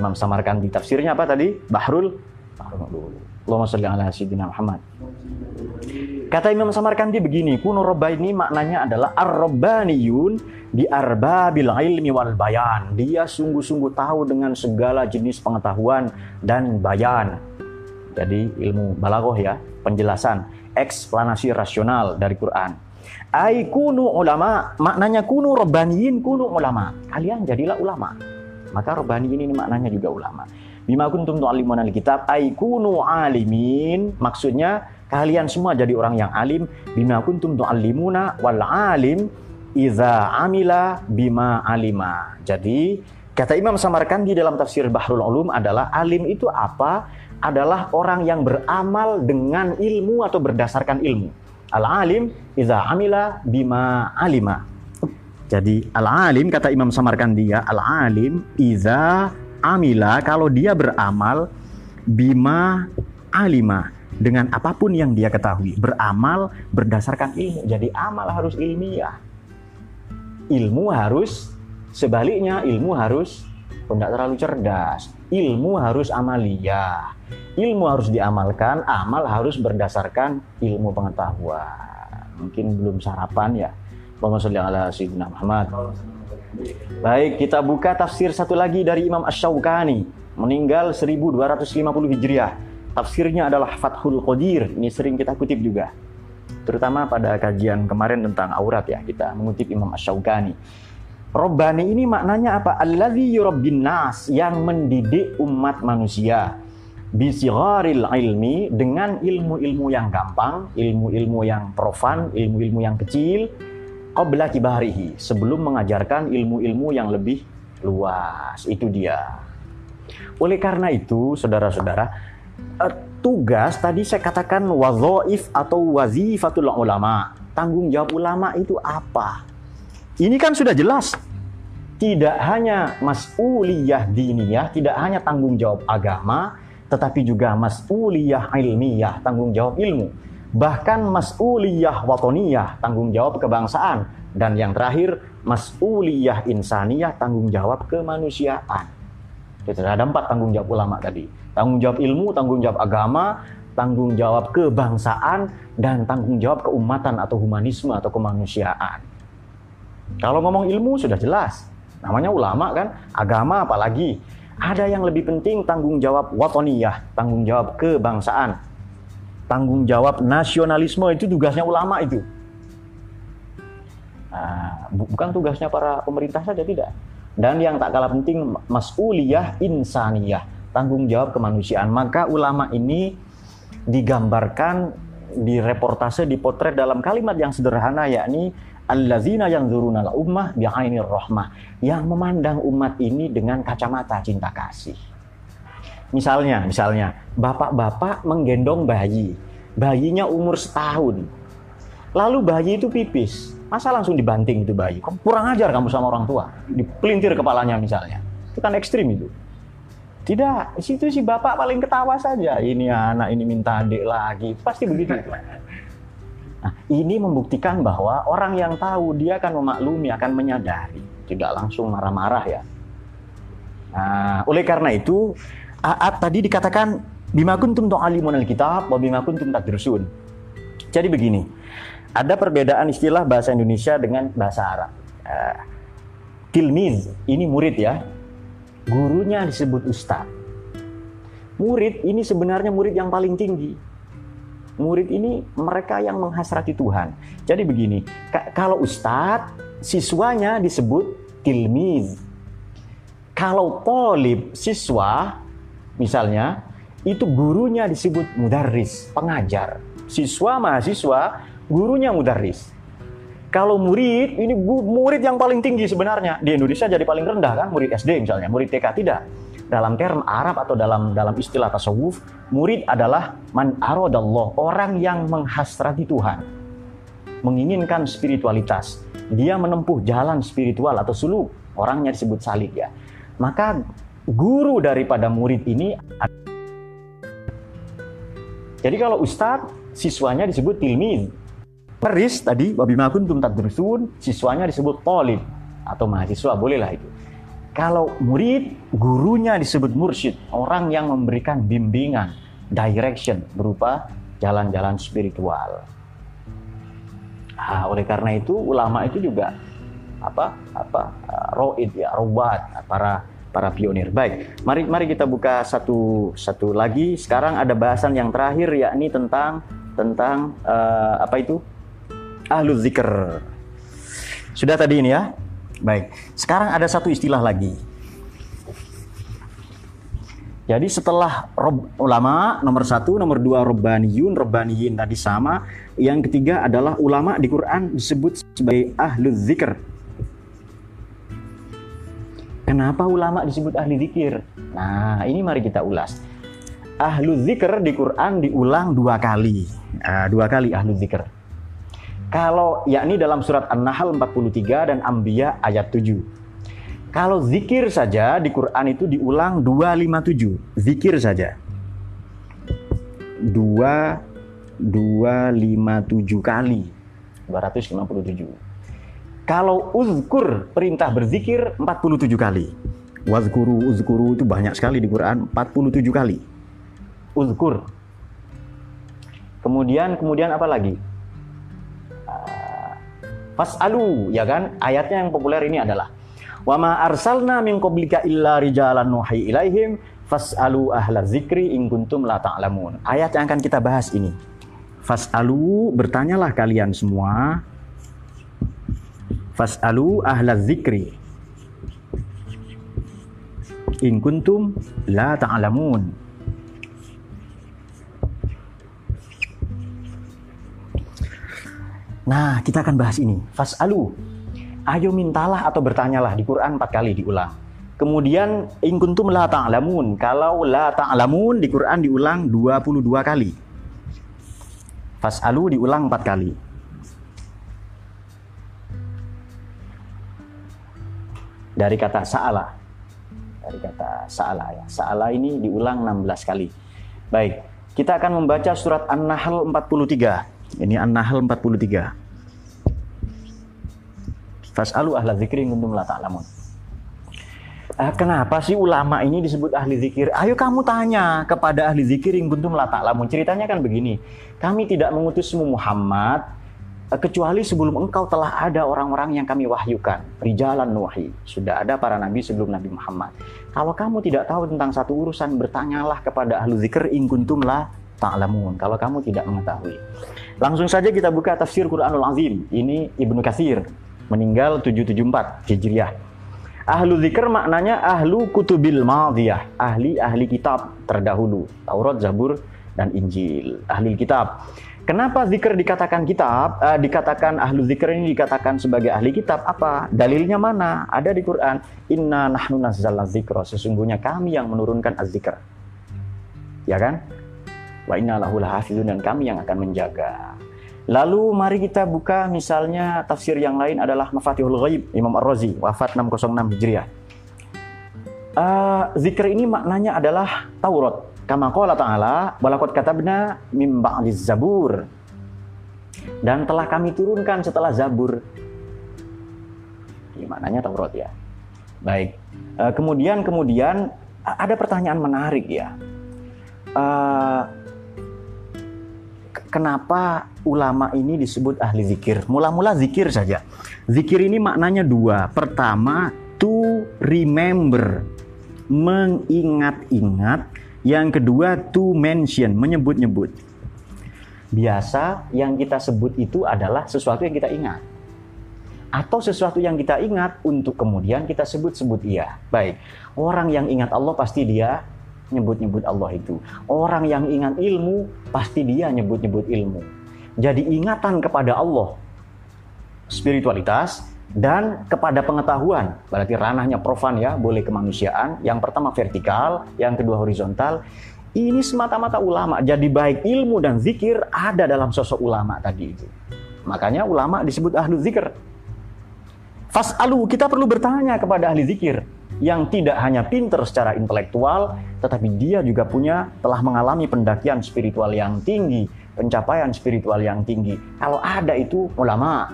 Imam Samarkandi. Tafsirnya apa tadi? Bahrul Bahrul Ulum. Allahumma salli ala sayyidina Muhammad. Kata Imam Samarkandi begini, kuno ini maknanya adalah ar-rabbaniyun di arbabil ilmi wal bayan. Dia sungguh-sungguh tahu dengan segala jenis pengetahuan dan bayan. Jadi ilmu balaghah ya, penjelasan, eksplanasi rasional dari Quran. Ai kunu ulama, maknanya kunu rabbaniyin kunu ulama. Kalian jadilah ulama. Maka rabbaniyin ini maknanya juga ulama. Bima kuntum tu'allimuna alkitab ay kunu alimin. Maksudnya kalian semua jadi orang yang alim. Bima kuntum tu'allimuna wal alim idza amila bima alima. Jadi kata Imam Samarkandi dalam tafsir Bahrul Ulum adalah alim itu apa? Adalah orang yang beramal dengan ilmu atau berdasarkan ilmu. Al-alim idza amila bima alima. Jadi al-alim kata Imam Samarkandi ya, al-alim idza amila kalau dia beramal bima alima dengan apa pun yang dia ketahui, beramal berdasarkan ilmu. Jadi amal harus ilmiah. Ilmu harus sebaliknya ilmu harus tidak terlalu cerdas. Ilmu harus amalia. Ilmu harus diamalkan, amal harus berdasarkan ilmu pengetahuan. Mungkin belum sarapan ya. Allahumma ala Muhammad. Baik, kita buka tafsir satu lagi dari Imam Ash-Shawqani, meninggal 1250 Hijriah. Tafsirnya adalah Fathul Qadir. Ini sering kita kutip juga. Terutama pada kajian kemarin tentang aurat ya, kita mengutip Imam Ash-Shawqani. Robbani ini maknanya apa? Alladzi yurabbin nas, yang mendidik umat manusia. Bisigharil ilmi, dengan ilmu-ilmu yang gampang, ilmu-ilmu yang profan, ilmu-ilmu yang kecil, qabla kibarihi, sebelum mengajarkan ilmu-ilmu yang lebih luas. Itu dia. Oleh karena itu, saudara-saudara, eh, tugas tadi saya katakan wazoif atau wazifatul ulama. Tanggung jawab ulama itu apa? Ini kan sudah jelas. Tidak hanya mas'uliyah diniyah, tidak hanya tanggung jawab agama, tetapi juga mas'uliyah ilmiyah, tanggung jawab ilmu. Bahkan mas'uliyah watoniyah, tanggung jawab kebangsaan. Dan yang terakhir, mas'uliyah insaniyah, tanggung jawab kemanusiaan. Jadi ada empat tanggung jawab ulama tadi. Tanggung jawab ilmu, tanggung jawab agama, tanggung jawab kebangsaan, dan tanggung jawab keumatan atau humanisme atau kemanusiaan. Kalau ngomong ilmu sudah jelas. Namanya ulama kan, agama apalagi. Ada yang lebih penting tanggung jawab watoniyah, tanggung jawab kebangsaan. Tanggung jawab nasionalisme itu tugasnya ulama itu. Nah, bukan tugasnya para pemerintah saja tidak. Dan yang tak kalah penting mas'uliyah insaniyah, tanggung jawab kemanusiaan. Maka ulama ini digambarkan di reportase dipotret dalam kalimat yang sederhana yakni allazina yang zurunal ummah bi'ainir rahmah yang memandang umat ini dengan kacamata cinta kasih. Misalnya, misalnya bapak-bapak menggendong bayi, bayinya umur setahun, lalu bayi itu pipis, masa langsung dibanting itu bayi? Kurang ajar kamu sama orang tua, dipelintir kepalanya misalnya, itu kan ekstrim itu. Tidak, situ si bapak paling ketawa saja. Ini anak ini minta adik lagi, pasti begitu. Nah, ini membuktikan bahwa orang yang tahu dia akan memaklumi, akan menyadari, tidak langsung marah-marah ya. Nah, oleh karena itu, Aat tadi dikatakan bima kuntum tu'alimun alkitab wa bima kuntum tadrusun. Jadi begini, ada perbedaan istilah bahasa Indonesia dengan bahasa Arab. Uh, tilmiz, ini murid ya. Gurunya disebut ustaz. Murid ini sebenarnya murid yang paling tinggi murid ini mereka yang menghasrati Tuhan. Jadi begini, kalau ustadz, siswanya disebut tilmiz. Kalau polib, siswa, misalnya, itu gurunya disebut mudarris, pengajar. Siswa, mahasiswa, gurunya mudarris. Kalau murid, ini murid yang paling tinggi sebenarnya. Di Indonesia jadi paling rendah kan, murid SD misalnya, murid TK tidak dalam term Arab atau dalam dalam istilah tasawuf, murid adalah man aradallah, orang yang menghasrati Tuhan. Menginginkan spiritualitas. Dia menempuh jalan spiritual atau suluk. Orangnya disebut salik ya. Maka guru daripada murid ini jadi kalau ustadz, siswanya disebut tilmin. Peris tadi, babi makun tum tadrusun, siswanya disebut polib atau mahasiswa, bolehlah itu. Kalau murid, gurunya disebut mursyid, orang yang memberikan bimbingan, direction berupa jalan-jalan spiritual. Nah, oleh karena itu ulama itu juga apa apa uh, roid ya robat para para pionir. Baik, mari mari kita buka satu satu lagi. Sekarang ada bahasan yang terakhir yakni tentang tentang uh, apa itu ahlu zikr. Sudah tadi ini ya. Baik, sekarang ada satu istilah lagi. Jadi setelah rob, ulama nomor satu, nomor dua robbaniyun, robbaniyin tadi sama. Yang ketiga adalah ulama di Quran disebut sebagai ahlu zikr. Kenapa ulama disebut ahli zikir? Nah ini mari kita ulas. Ahlu zikr di Quran diulang dua kali. Nah, dua kali ahlu zikr. Kalau yakni dalam surat An-Nahl 43 dan Ambiya ayat 7. Kalau zikir saja di Quran itu diulang 257. Zikir saja. dua dua lima tujuh kali 257 kalau uzkur perintah berzikir 47 kali wazkuru uzkuru itu banyak sekali di Quran 47 kali uzkur kemudian kemudian apa lagi fas'alu ya kan? Ayatnya yang populer ini adalah wa ma arsalna min qablika illa rijalan nuhi ilaihim fas'alu ahla zikri in kuntum la ta'lamun. Ayat yang akan kita bahas ini. Fas'alu bertanyalah kalian semua fas'alu ahla zikri in kuntum la ta'lamun Nah, kita akan bahas ini. Fas'alu. Ayo mintalah atau bertanyalah di Quran empat kali diulang. Kemudian in kuntum la ta'lamun. Kalau la ta'lamun di Quran diulang 22 kali. Fas'alu diulang empat kali. dari kata sa'ala. Dari kata sa'ala ya. Sa'ala ini diulang 16 kali. Baik, kita akan membaca surat An-Nahl 43. Ini An-Nahl 43. Fas'alu ahla zikri kuntum la ta'lamun. Uh, kenapa sih ulama ini disebut ahli zikir? Ayo kamu tanya kepada ahli zikir yang kuntum la ta'lamun. Ceritanya kan begini. Kami tidak mengutus Muhammad Eh, kecuali sebelum engkau telah ada orang-orang yang kami wahyukan. Rijalan nuhi. Sudah ada para nabi sebelum Nabi Muhammad. Kalau kamu tidak tahu tentang satu urusan, bertanyalah kepada ahlu zikr in kuntum la ta'lamun. Kalau kamu tidak mengetahui. Langsung saja kita buka tafsir Quranul Azim. Ini Ibnu Katsir. Meninggal 774 Hijriah. Ahlu zikr maknanya ahlu kutubil madiyah. Ahli-ahli kitab terdahulu. Taurat, Zabur, dan Injil. Ahli kitab. Kenapa zikir dikatakan kitab, uh, dikatakan ahlu zikir ini dikatakan sebagai ahli kitab? Apa? Dalilnya mana? Ada di Quran. Inna nahnu nazzalna zikra. Sesungguhnya kami yang menurunkan az-zikr. Ya kan? Wa inna lahu lahafizun dan kami yang akan menjaga. Lalu mari kita buka misalnya tafsir yang lain adalah Mafatihul Ghaib Imam Ar-Razi wafat 606 Hijriah. Uh, zikir ini maknanya adalah Taurat. Kama qala ta'ala, walaqad katabna mim ba'diz zabur. Dan telah kami turunkan setelah Zabur. Gimana Taurat ya? Baik. Uh, kemudian kemudian ada pertanyaan menarik ya. Uh, kenapa ulama ini disebut ahli zikir? Mula-mula zikir saja. Zikir ini maknanya dua. Pertama, to remember, mengingat-ingat yang kedua, to mention, menyebut-nyebut. Biasa yang kita sebut itu adalah sesuatu yang kita ingat. Atau sesuatu yang kita ingat untuk kemudian kita sebut-sebut iya. Baik, orang yang ingat Allah pasti dia nyebut-nyebut Allah itu. Orang yang ingat ilmu pasti dia nyebut-nyebut ilmu. Jadi ingatan kepada Allah, spiritualitas dan kepada pengetahuan. Berarti ranahnya profan ya boleh kemanusiaan. Yang pertama vertikal yang kedua horizontal. Ini semata-mata ulama. Jadi baik ilmu dan zikir ada dalam sosok ulama tadi itu. Makanya ulama disebut ahlu zikir. Fas'alu kita perlu bertanya kepada ahli zikir yang tidak hanya pinter secara intelektual tetapi dia juga punya telah mengalami pendakian spiritual yang tinggi pencapaian spiritual yang tinggi kalau ada itu ulama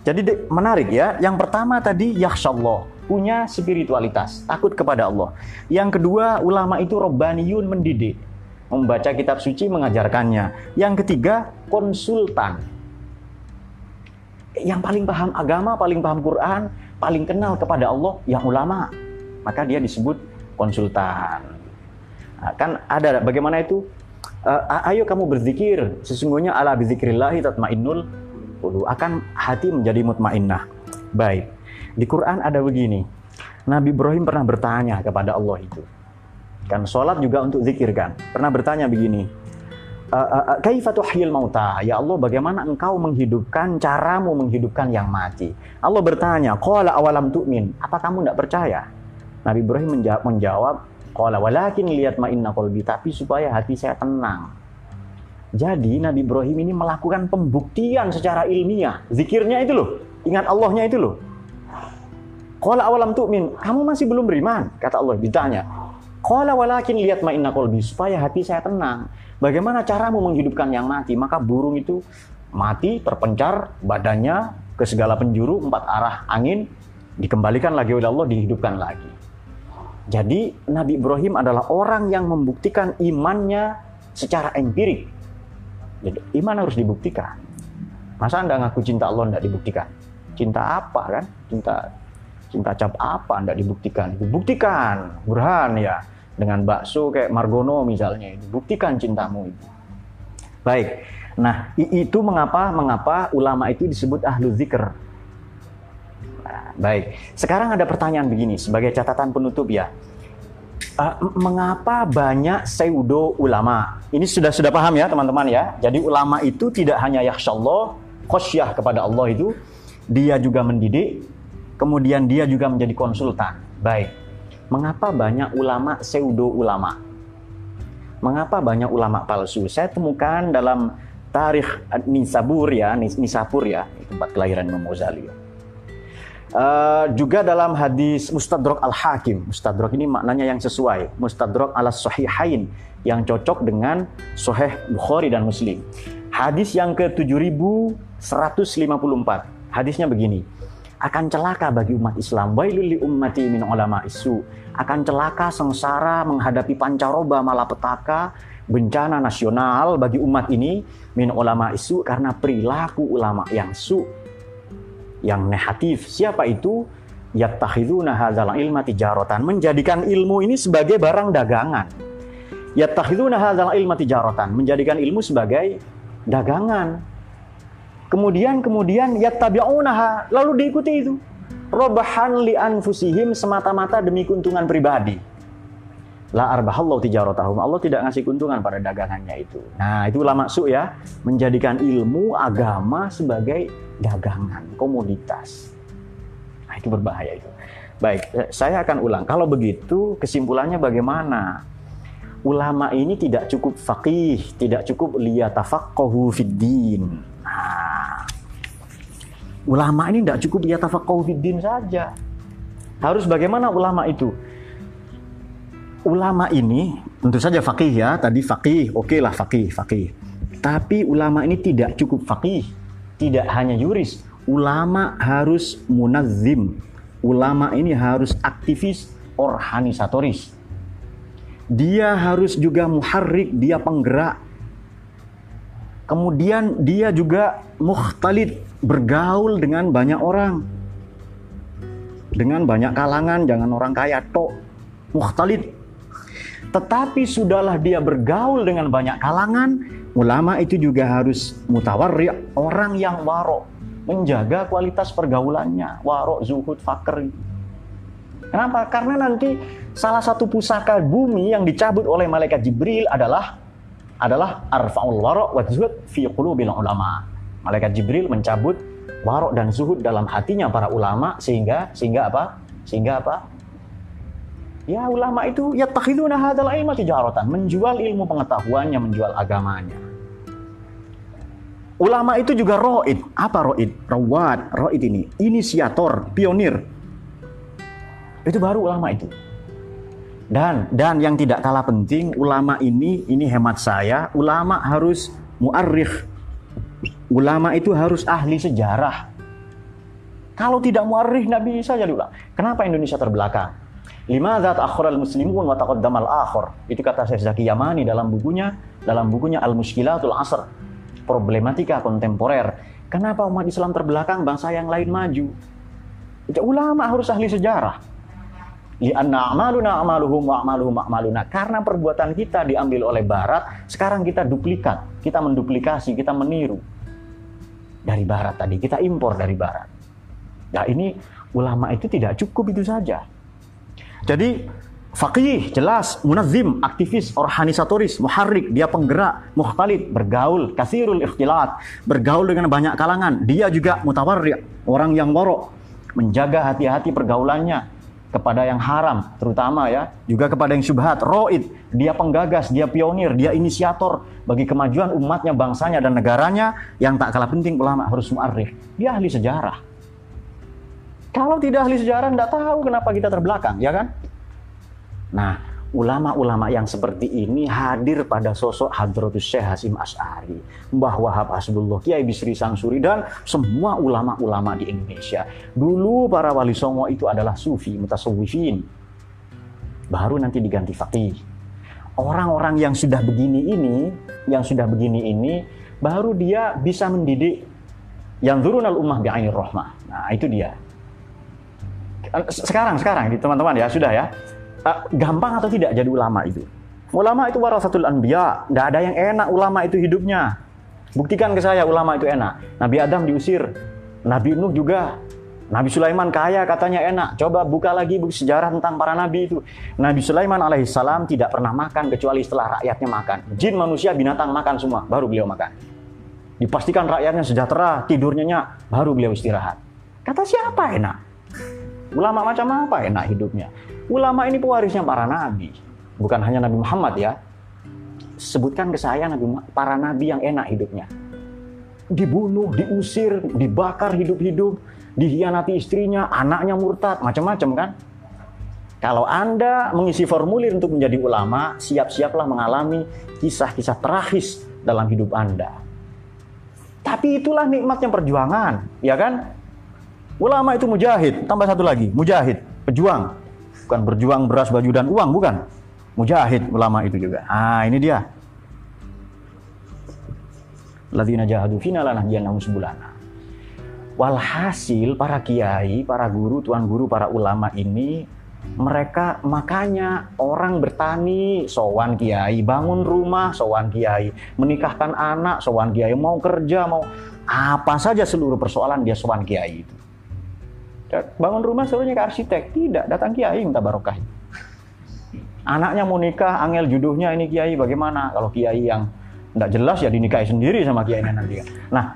jadi menarik ya. Yang pertama tadi yakhsyallah, punya spiritualitas, takut kepada Allah. Yang kedua, ulama itu robbaniyun mendidik, membaca kitab suci mengajarkannya. Yang ketiga, konsultan. Yang paling paham agama, paling paham Quran, paling kenal kepada Allah yang ulama. Maka dia disebut konsultan. Nah, kan ada bagaimana itu? Uh, ayo kamu berzikir, sesungguhnya ala bizikrillahi tatmainnul akan hati menjadi mutmainnah. Baik. Di Quran ada begini. Nabi Ibrahim pernah bertanya kepada Allah itu. Kan sholat juga untuk zikir kan. Pernah bertanya begini. Kaifa tuhyil mauta? Ya Allah, bagaimana engkau menghidupkan caramu menghidupkan yang mati? Allah bertanya, "Qala awalam tu'min?" Apa kamu tidak percaya? Nabi Ibrahim menjawab, menjawab "Qala walakin lihat ma'inna qalbi," tapi supaya hati saya tenang. Jadi Nabi Ibrahim ini melakukan pembuktian secara ilmiah. Zikirnya itu loh, ingat Allahnya itu loh. Qala awalam tu'min, kamu masih belum beriman? Kata Allah ditanya. Qala walakin lihat ma'inna qalbi, supaya hati saya tenang. Bagaimana caramu menghidupkan yang mati? Maka burung itu mati, terpencar badannya ke segala penjuru, empat arah angin, dikembalikan lagi oleh Allah, dihidupkan lagi. Jadi Nabi Ibrahim adalah orang yang membuktikan imannya secara empirik. Jadi iman harus dibuktikan. Masa Anda ngaku cinta Allah tidak dibuktikan? Cinta apa kan? Cinta cinta cap apa Anda dibuktikan? Dibuktikan, burhan ya dengan bakso kayak Margono misalnya itu. Buktikan cintamu itu. Baik. Nah itu mengapa mengapa ulama itu disebut ahlu zikr. Nah, baik. Sekarang ada pertanyaan begini sebagai catatan penutup ya. Uh, mengapa banyak pseudo ulama? Ini sudah sudah paham ya teman-teman ya. Jadi ulama itu tidak hanya yakhsyallah khosyah kepada Allah itu dia juga mendidik kemudian dia juga menjadi konsultan. Baik mengapa banyak ulama pseudo ulama? Mengapa banyak ulama palsu? Saya temukan dalam tarikh Nisabur ya, Nisapur ya, tempat kelahiran Imam Ghazali. Uh, juga dalam hadis Mustadrak Al-Hakim. Mustadrak ini maknanya yang sesuai. Mustadrak ala Sahihain yang cocok dengan Sahih Bukhari dan Muslim. Hadis yang ke-7154. Hadisnya begini akan celaka bagi umat Islam. Wailul li ummati min ulama isu. Akan celaka sengsara menghadapi pancaroba malapetaka bencana nasional bagi umat ini min ulama isu karena perilaku ulama yang su yang negatif. Siapa itu? Yattakhiduna hadzal ilma tijaratan. Menjadikan ilmu ini sebagai barang dagangan. Yattakhiduna hadzal ilma tijaratan. Menjadikan ilmu sebagai dagangan Kemudian kemudian yattabi'unaha, lalu diikuti itu. Robahan li anfusihim semata-mata demi keuntungan pribadi. La arbahallahu tijaratahum. Allah tidak ngasih keuntungan pada dagangannya itu. Nah, itu ulama su ya, menjadikan ilmu agama sebagai dagangan, komoditas. Nah, itu berbahaya itu. Baik, eh, saya akan ulang. Kalau begitu, kesimpulannya bagaimana? Ulama ini tidak cukup faqih, tidak cukup liyatafaqahu fid din Nah, ulama ini tidak cukup dia tafaqahu fiddin saja. Harus bagaimana ulama itu? Ulama ini tentu saja fakih ya, tadi fakih, oke okay lah fakih, fakih. Tapi ulama ini tidak cukup fakih, tidak hanya yuris. Ulama harus munazim. Ulama ini harus aktivis organisatoris. Dia harus juga muharrik, dia penggerak, Kemudian dia juga mukhtalid, bergaul dengan banyak orang. Dengan banyak kalangan, jangan orang kaya tok. Mukhtalid. Tetapi sudahlah dia bergaul dengan banyak kalangan, ulama itu juga harus mutawarri, orang yang warok, menjaga kualitas pergaulannya, warok, zuhud, fakir. Kenapa? Karena nanti salah satu pusaka bumi yang dicabut oleh malaikat Jibril adalah adalah arfa'ul warok wa zuhud fi qulubil ulama. Malaikat Jibril mencabut warok dan zuhud dalam hatinya para ulama sehingga sehingga apa? Sehingga apa? Ya ulama itu ya takhiduna hadzal ilma tijaratan, menjual ilmu pengetahuannya, menjual agamanya. Ulama itu juga roid. Apa roid? Rawat, roid ini. Inisiator, pionir. Itu baru ulama itu. Dan dan yang tidak kalah penting ulama ini ini hemat saya ulama harus muarrikh. Ulama itu harus ahli sejarah. Kalau tidak muarrikh Nabi bisa jadi ulama. Kenapa Indonesia terbelakang? Lima zat akhiral muslimun wa taqaddamal akhir. Itu kata Syekh Zaki Yamani dalam bukunya dalam bukunya Al Muskilatul Asr. Problematika kontemporer. Kenapa umat Islam terbelakang, bangsa yang lain maju? Ulama harus ahli sejarah lianna amaluna amaluhum wa amaluhum amaluna. Karena perbuatan kita diambil oleh barat, sekarang kita duplikat, kita menduplikasi, kita meniru dari barat tadi, kita impor dari barat. Nah, ini ulama itu tidak cukup itu saja. Jadi Fakih jelas, munazim, aktivis, organisatoris, muharrik, dia penggerak, muhtalid, bergaul, kasirul ikhtilat, bergaul dengan banyak kalangan. Dia juga mutawarri, orang yang warok, menjaga hati-hati pergaulannya, kepada yang haram, terutama ya, juga kepada yang syubhat, roid, dia penggagas, dia pionir, dia inisiator bagi kemajuan umatnya, bangsanya, dan negaranya, yang tak kalah penting ulama harus mu'arif. Dia ahli sejarah. Kalau tidak ahli sejarah, tidak tahu kenapa kita terbelakang, ya kan? Nah, ulama-ulama yang seperti ini hadir pada sosok Hadratus Syekh Hasim As'ari, Mbah Wahab Asbullah, Kiai Bisri Sangsuri, dan semua ulama-ulama di Indonesia. Dulu para wali songo itu adalah sufi, mutasawwifin. Baru nanti diganti faqih. Orang-orang yang sudah begini ini, yang sudah begini ini, baru dia bisa mendidik yang turun al ummah bi'ainir rahmah. Nah, itu dia. Sekarang, sekarang, teman-teman ya, sudah ya uh, gampang atau tidak jadi ulama itu? Ulama itu warasatul anbiya, nggak ada yang enak ulama itu hidupnya. Buktikan ke saya ulama itu enak. Nabi Adam diusir, Nabi Nuh juga, Nabi Sulaiman kaya katanya enak. Coba buka lagi buku sejarah tentang para nabi itu. Nabi Sulaiman alaihissalam tidak pernah makan kecuali setelah rakyatnya makan. Jin, manusia, binatang makan semua, baru beliau makan. Dipastikan rakyatnya sejahtera, tidurnya nyak, baru beliau istirahat. Kata siapa enak? Ulama macam apa enak hidupnya? Ulama ini pewarisnya para nabi, bukan hanya Nabi Muhammad ya. Sebutkan ke saya nabi para nabi yang enak hidupnya. Dibunuh, diusir, dibakar hidup-hidup, dihianati istrinya, anaknya murtad, macam-macam kan? Kalau Anda mengisi formulir untuk menjadi ulama, siap-siaplah mengalami kisah-kisah terakhir dalam hidup Anda. Tapi itulah nikmatnya perjuangan, ya kan? Ulama itu mujahid, tambah satu lagi, mujahid, pejuang. Bukan berjuang beras, baju, dan uang, bukan. Mujahid ulama itu juga. Ah, ini dia. Ladzina jahadu fina lanahdiyannahum subulana. Walhasil para kiai, para guru, tuan guru, para ulama ini mereka makanya orang bertani sowan kiai bangun rumah sowan kiai menikahkan anak sowan kiai mau kerja mau apa saja seluruh persoalan dia sowan kiai itu bangun rumah seluruhnya ke arsitek. Tidak, datang kiai minta barokah. Anaknya mau nikah, angel juduhnya ini kiai bagaimana? Kalau kiai yang tidak jelas ya dinikahi sendiri sama kiai nanti. Nah,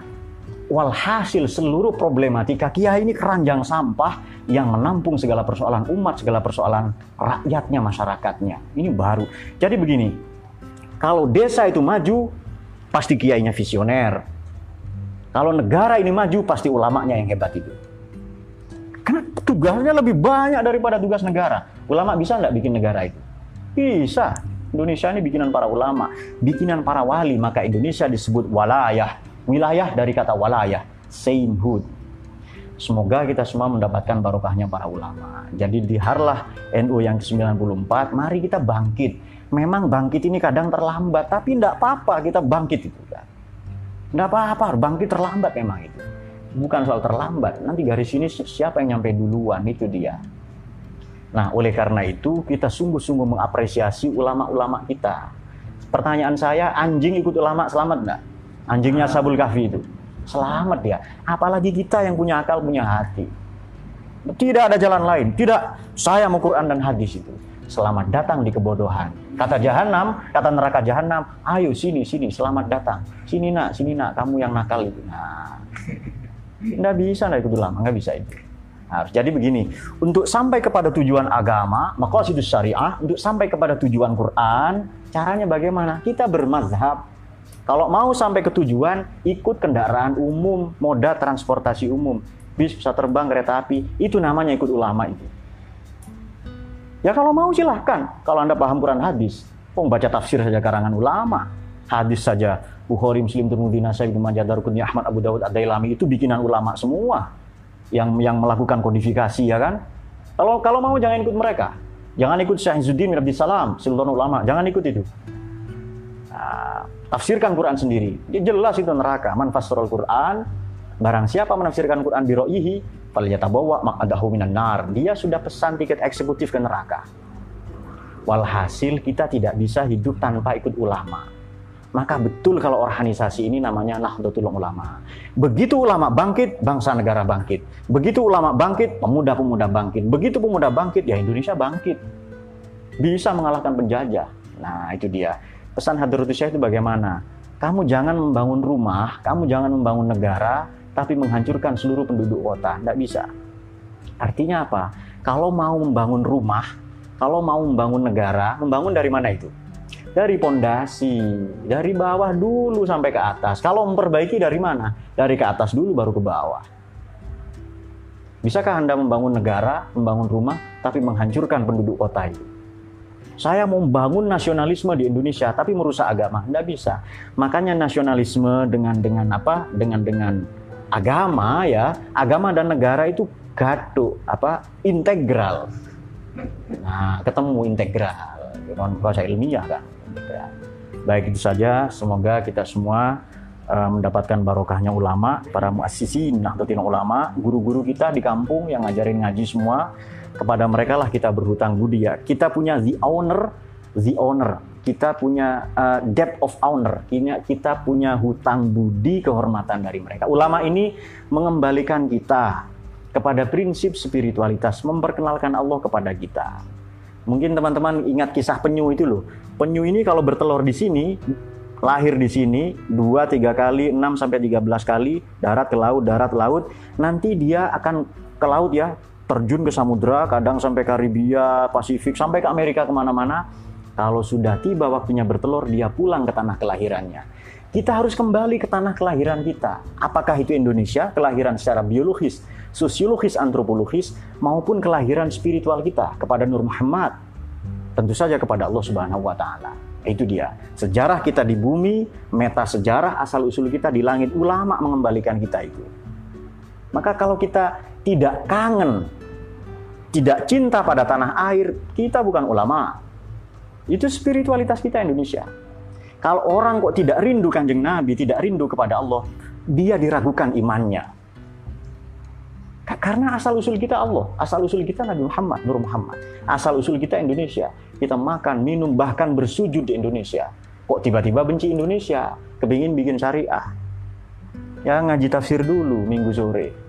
walhasil seluruh problematika kiai ini keranjang sampah yang menampung segala persoalan umat, segala persoalan rakyatnya, masyarakatnya. Ini baru. Jadi begini, kalau desa itu maju, pasti kiainya visioner. Kalau negara ini maju, pasti ulamanya yang hebat itu. Tugasnya lebih banyak daripada tugas negara. Ulama bisa nggak bikin negara itu? Bisa. Indonesia ini bikinan para ulama, bikinan para wali, maka Indonesia disebut walayah. Wilayah dari kata walayah, sainthood. Semoga kita semua mendapatkan barokahnya para ulama. Jadi diharlah NU yang ke-94, mari kita bangkit. Memang bangkit ini kadang terlambat, tapi tidak apa-apa kita bangkit itu. Tidak apa-apa, bangkit terlambat memang itu bukan soal terlambat. Nanti garis ini siapa yang nyampe duluan itu dia. Nah, oleh karena itu kita sungguh-sungguh mengapresiasi ulama-ulama kita. Pertanyaan saya, anjing ikut ulama selamat enggak? Anjingnya Sabul Kahfi itu. Selamat dia. Apalagi kita yang punya akal, punya hati. Tidak ada jalan lain. Tidak, saya mau Quran dan hadis itu. Selamat datang di kebodohan. Kata jahanam, kata neraka jahanam, ayo sini, sini, selamat datang. Sini nak, sini nak, kamu yang nakal itu. Nah, Nggak bisa nggak ikut ulama, nggak bisa itu. Harus. Jadi begini, untuk sampai kepada tujuan agama, maka itu syariah, untuk sampai kepada tujuan Quran, caranya bagaimana? Kita bermazhab. Kalau mau sampai ke tujuan, ikut kendaraan umum, moda transportasi umum, bis, bisa terbang, kereta api, itu namanya ikut ulama itu. Ya kalau mau silahkan, kalau Anda paham Quran hadis, oh baca tafsir saja karangan ulama, hadis saja Bukhari, Muslim, Tirmidzi, Nasai, Ibnu Majah, Daruqutni, Ahmad, Abu Dawud, Ad-Dailami itu bikinan ulama semua yang yang melakukan kodifikasi ya kan. Kalau kalau mau jangan ikut mereka. Jangan ikut Syekh Izzuddin bin Abdul Salam, Sultan Ulama, jangan ikut itu. Nah, tafsirkan Quran sendiri. Dia jelas itu neraka. Man fasrul Quran, barang siapa menafsirkan Quran bi ra'yihi, falyatabawa maq'adahu minan nar. Dia sudah pesan tiket eksekutif ke neraka. Walhasil kita tidak bisa hidup tanpa ikut ulama maka betul kalau organisasi ini namanya Nahdlatul Ulama. Begitu ulama bangkit, bangsa negara bangkit. Begitu ulama bangkit, pemuda-pemuda bangkit. Begitu pemuda bangkit, ya Indonesia bangkit. Bisa mengalahkan penjajah. Nah, itu dia. Pesan Hadratus Syekh itu bagaimana? Kamu jangan membangun rumah, kamu jangan membangun negara, tapi menghancurkan seluruh penduduk kota. Tidak bisa. Artinya apa? Kalau mau membangun rumah, kalau mau membangun negara, membangun dari mana itu? Dari pondasi, dari bawah dulu sampai ke atas. Kalau memperbaiki dari mana? Dari ke atas dulu baru ke bawah. Bisakah Anda membangun negara, membangun rumah, tapi menghancurkan penduduk kota itu? Saya mau membangun nasionalisme di Indonesia, tapi merusak agama, tidak bisa. Makanya nasionalisme dengan dengan apa? Dengan dengan agama ya, agama dan negara itu gaduh apa? Integral. Nah, ketemu integral, bahasa ilmiah kan. Integral. Baik itu saja, semoga kita semua uh, mendapatkan barokahnya ulama, para muassisin, nahdlatul ulama, guru-guru kita di kampung yang ngajarin ngaji semua kepada mereka lah kita berhutang budi ya. Kita punya the owner, the owner. Kita punya uh, debt of owner. Kita punya hutang budi kehormatan dari mereka. Ulama ini mengembalikan kita kepada prinsip spiritualitas, memperkenalkan Allah kepada kita. Mungkin teman-teman ingat kisah penyu itu loh. Penyu ini kalau bertelur di sini, lahir di sini dua tiga kali, 6 sampai 13 kali, darat ke laut, darat laut, nanti dia akan ke laut ya, terjun ke samudra, kadang sampai Karibia, Pasifik, sampai ke Amerika ke mana-mana. Kalau sudah tiba waktunya bertelur, dia pulang ke tanah kelahirannya. Kita harus kembali ke tanah kelahiran kita. Apakah itu Indonesia, kelahiran secara biologis, sosiologis, antropologis, maupun kelahiran spiritual kita kepada Nur Muhammad. Tentu saja kepada Allah Subhanahu wa taala. Itu dia. Sejarah kita di bumi, meta sejarah asal usul kita di langit, ulama mengembalikan kita itu. Maka kalau kita tidak kangen, tidak cinta pada tanah air, kita bukan ulama. Itu spiritualitas kita Indonesia. Kalau orang kok tidak rindu kanjeng Nabi, tidak rindu kepada Allah, dia diragukan imannya. Karena asal usul kita Allah, asal usul kita Nabi Muhammad, Nur Muhammad. Asal usul kita Indonesia. Kita makan, minum, bahkan bersujud di Indonesia. Kok tiba-tiba benci Indonesia? Kepingin bikin syariah. Ya ngaji tafsir dulu minggu sore